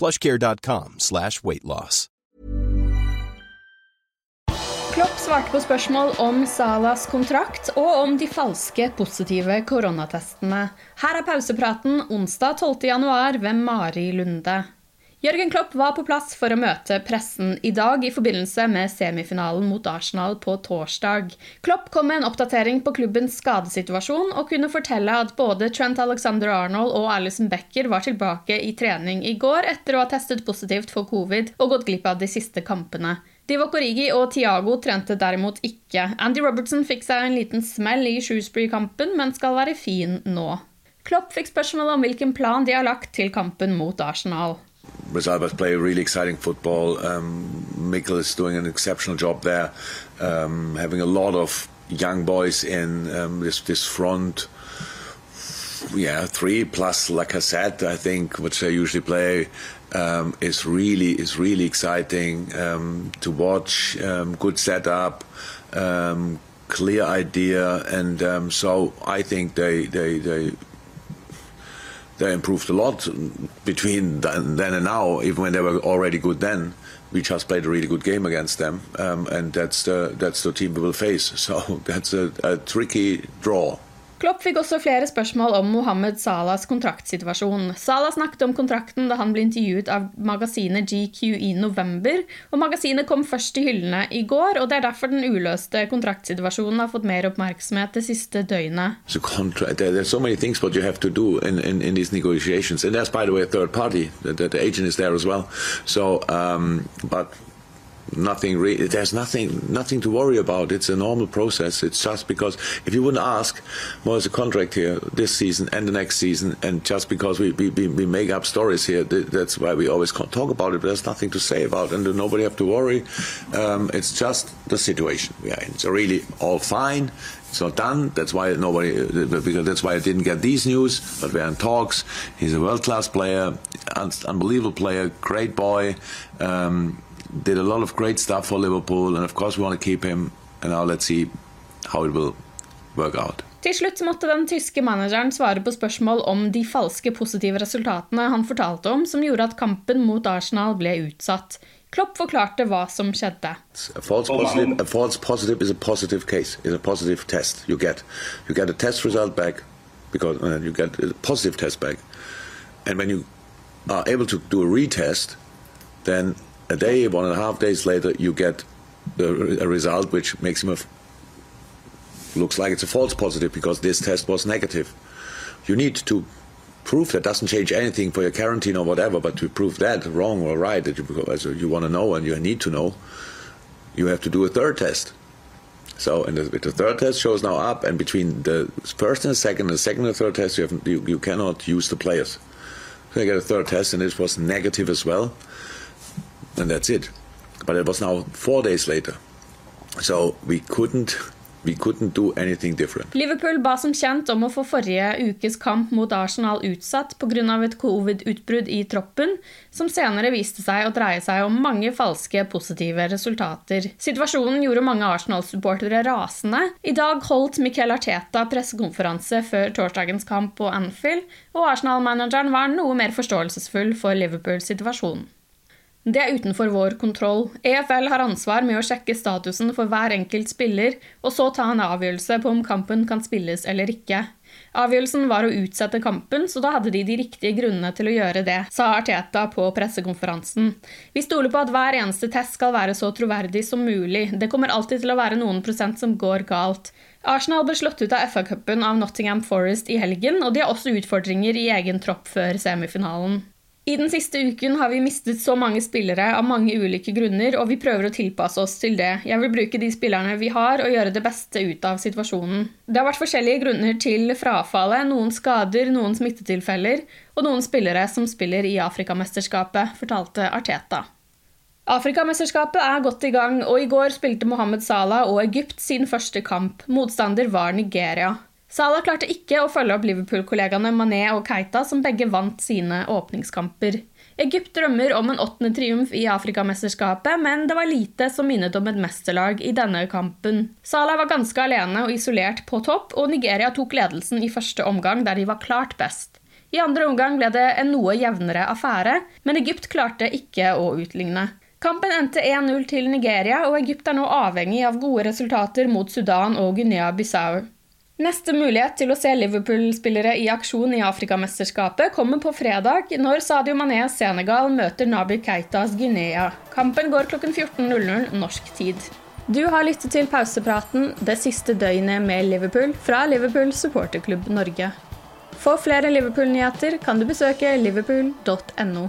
plushcare.com slash weightloss. Klopp svarte på spørsmål om Salas kontrakt og om de falske positive koronatestene. Her er pausepraten onsdag 12.1 ved Mari Lunde. Jørgen Klopp var på plass for å møte pressen i dag i forbindelse med semifinalen mot Arsenal på torsdag. Klopp kom med en oppdatering på klubbens skadesituasjon og kunne fortelle at både Trent Alexander Arnold og Alison Becker var tilbake i trening i går etter å ha testet positivt for covid og gått glipp av de siste kampene. Divock Origi og Tiago trente derimot ikke. Andy Robertson fikk seg en liten smell i Shrewsbury-kampen, men skal være fin nå. Klopp fikk spørsmål om hvilken plan de har lagt til kampen mot Arsenal. Rosalbas play really exciting football. Um, Mikel is doing an exceptional job there, um, having a lot of young boys in um, this this front. Yeah, three plus Lacazette, I said i think, which they usually play, um, is really is really exciting um, to watch. Um, good setup, um, clear idea, and so I think they they they they improved a lot between then and now. Even when they were already good then, we just played a really good game against them, um, and that's the that's the team we will face. So that's a, a tricky draw. Klopp fikk også flere spørsmål om Mohammed Salahs kontraktsituasjon. Salah snakket om kontrakten da han ble intervjuet av magasinet GQ i november. og Magasinet kom først i hyllene i går, og det er derfor den uløste kontraktsituasjonen har fått mer oppmerksomhet det siste døgnet. So contract, there, there's so many things what you have to do in, in, in these negotiations, and there's by the way a third nothing re- there's nothing nothing to worry about it's a normal process it's just because if you wouldn't ask well there's a contract here this season and the next season and just because we, we, we make up stories here that's why we always talk about it there's nothing to say about and nobody have to worry um, it's just the situation we are in it's really all fine it's not done. That's why nobody, because that's why I didn't get these news. But we're in talks. He's a world-class player, unbelievable player, great boy. Um, did a lot of great stuff for Liverpool, and of course we want to keep him. And now let's see how it will work out. Til slutt måtte den tyske manageren svare på spørsmål om de falske positive resultatene han fortalte om, som gjorde at kampen mot Arsenal ble utsatt. Klopp forklarte hva som skjedde. A false positive, a false positive is a positive case. It's a positive test you get. You get a test result back because uh, you get a positive test back, and when you are able to do a retest, then a day, one and a half days later, you get a, a result which makes him a, looks like it's a false positive because this test was negative. You need to prove that doesn't change anything for your quarantine or whatever, but to prove that wrong or right that you, as you want to know and you need to know, you have to do a third test. So, and the, the, third test shows now up, and between the first and the second, and the second and the third test, you, have, you, you cannot use the players. So I get a third test, and it was negative as well and that's it. But it was now four days later, so we couldn't. Liverpool ba som kjent om å få forrige ukes kamp mot Arsenal utsatt pga. et covid-utbrudd i troppen, som senere viste seg å dreie seg om mange falske positive resultater. Situasjonen gjorde mange Arsenal-supportere rasende. I dag holdt Miquel Arteta pressekonferanse før torsdagens kamp på Anfield, og Arsenal-manageren var noe mer forståelsesfull for Liverpools situasjon. Det er utenfor vår kontroll. EFL har ansvar med å sjekke statusen for hver enkelt spiller, og så ta en avgjørelse på om kampen kan spilles eller ikke. Avgjørelsen var å utsette kampen, så da hadde de de riktige grunnene til å gjøre det, sa Arteta på pressekonferansen. Vi stoler på at hver eneste test skal være så troverdig som mulig. Det kommer alltid til å være noen prosent som går galt. Arsenal ble slått ut av FA-cupen av Nottingham Forest i helgen, og de har også utfordringer i egen tropp før semifinalen. I den siste uken har vi mistet så mange spillere av mange ulike grunner, og vi prøver å tilpasse oss til det. Jeg vil bruke de spillerne vi har, og gjøre det beste ut av situasjonen. Det har vært forskjellige grunner til frafallet, noen skader, noen smittetilfeller, og noen spillere som spiller i Afrikamesterskapet, fortalte Arteta. Afrikamesterskapet er godt i gang, og i går spilte Mohammed Salah og Egypt sin første kamp. Motstander var Nigeria. Salah klarte ikke å følge opp Liverpool-kollegaene Mané og Keita, som begge vant sine åpningskamper. Egypt drømmer om en åttende triumf i Afrikamesterskapet, men det var lite som minnet om et mesterlag i denne kampen. Salah var ganske alene og isolert på topp, og Nigeria tok ledelsen i første omgang, der de var klart best. I andre omgang ble det en noe jevnere affære, men Egypt klarte ikke å utligne. Kampen endte 1-0 til Nigeria, og Egypt er nå avhengig av gode resultater mot Sudan og Guinea-Bissau. Neste mulighet til å se Liverpool-spillere i aksjon i Afrikamesterskapet kommer på fredag, når Sadio Mané Senegal møter Nabi Keitas Guinea. Kampen går klokken 14.00 norsk tid. Du har lyttet til pausepraten det siste døgnet med Liverpool fra Liverpool supporterklubb Norge. For flere Liverpool-nyheter kan du besøke liverpool.no.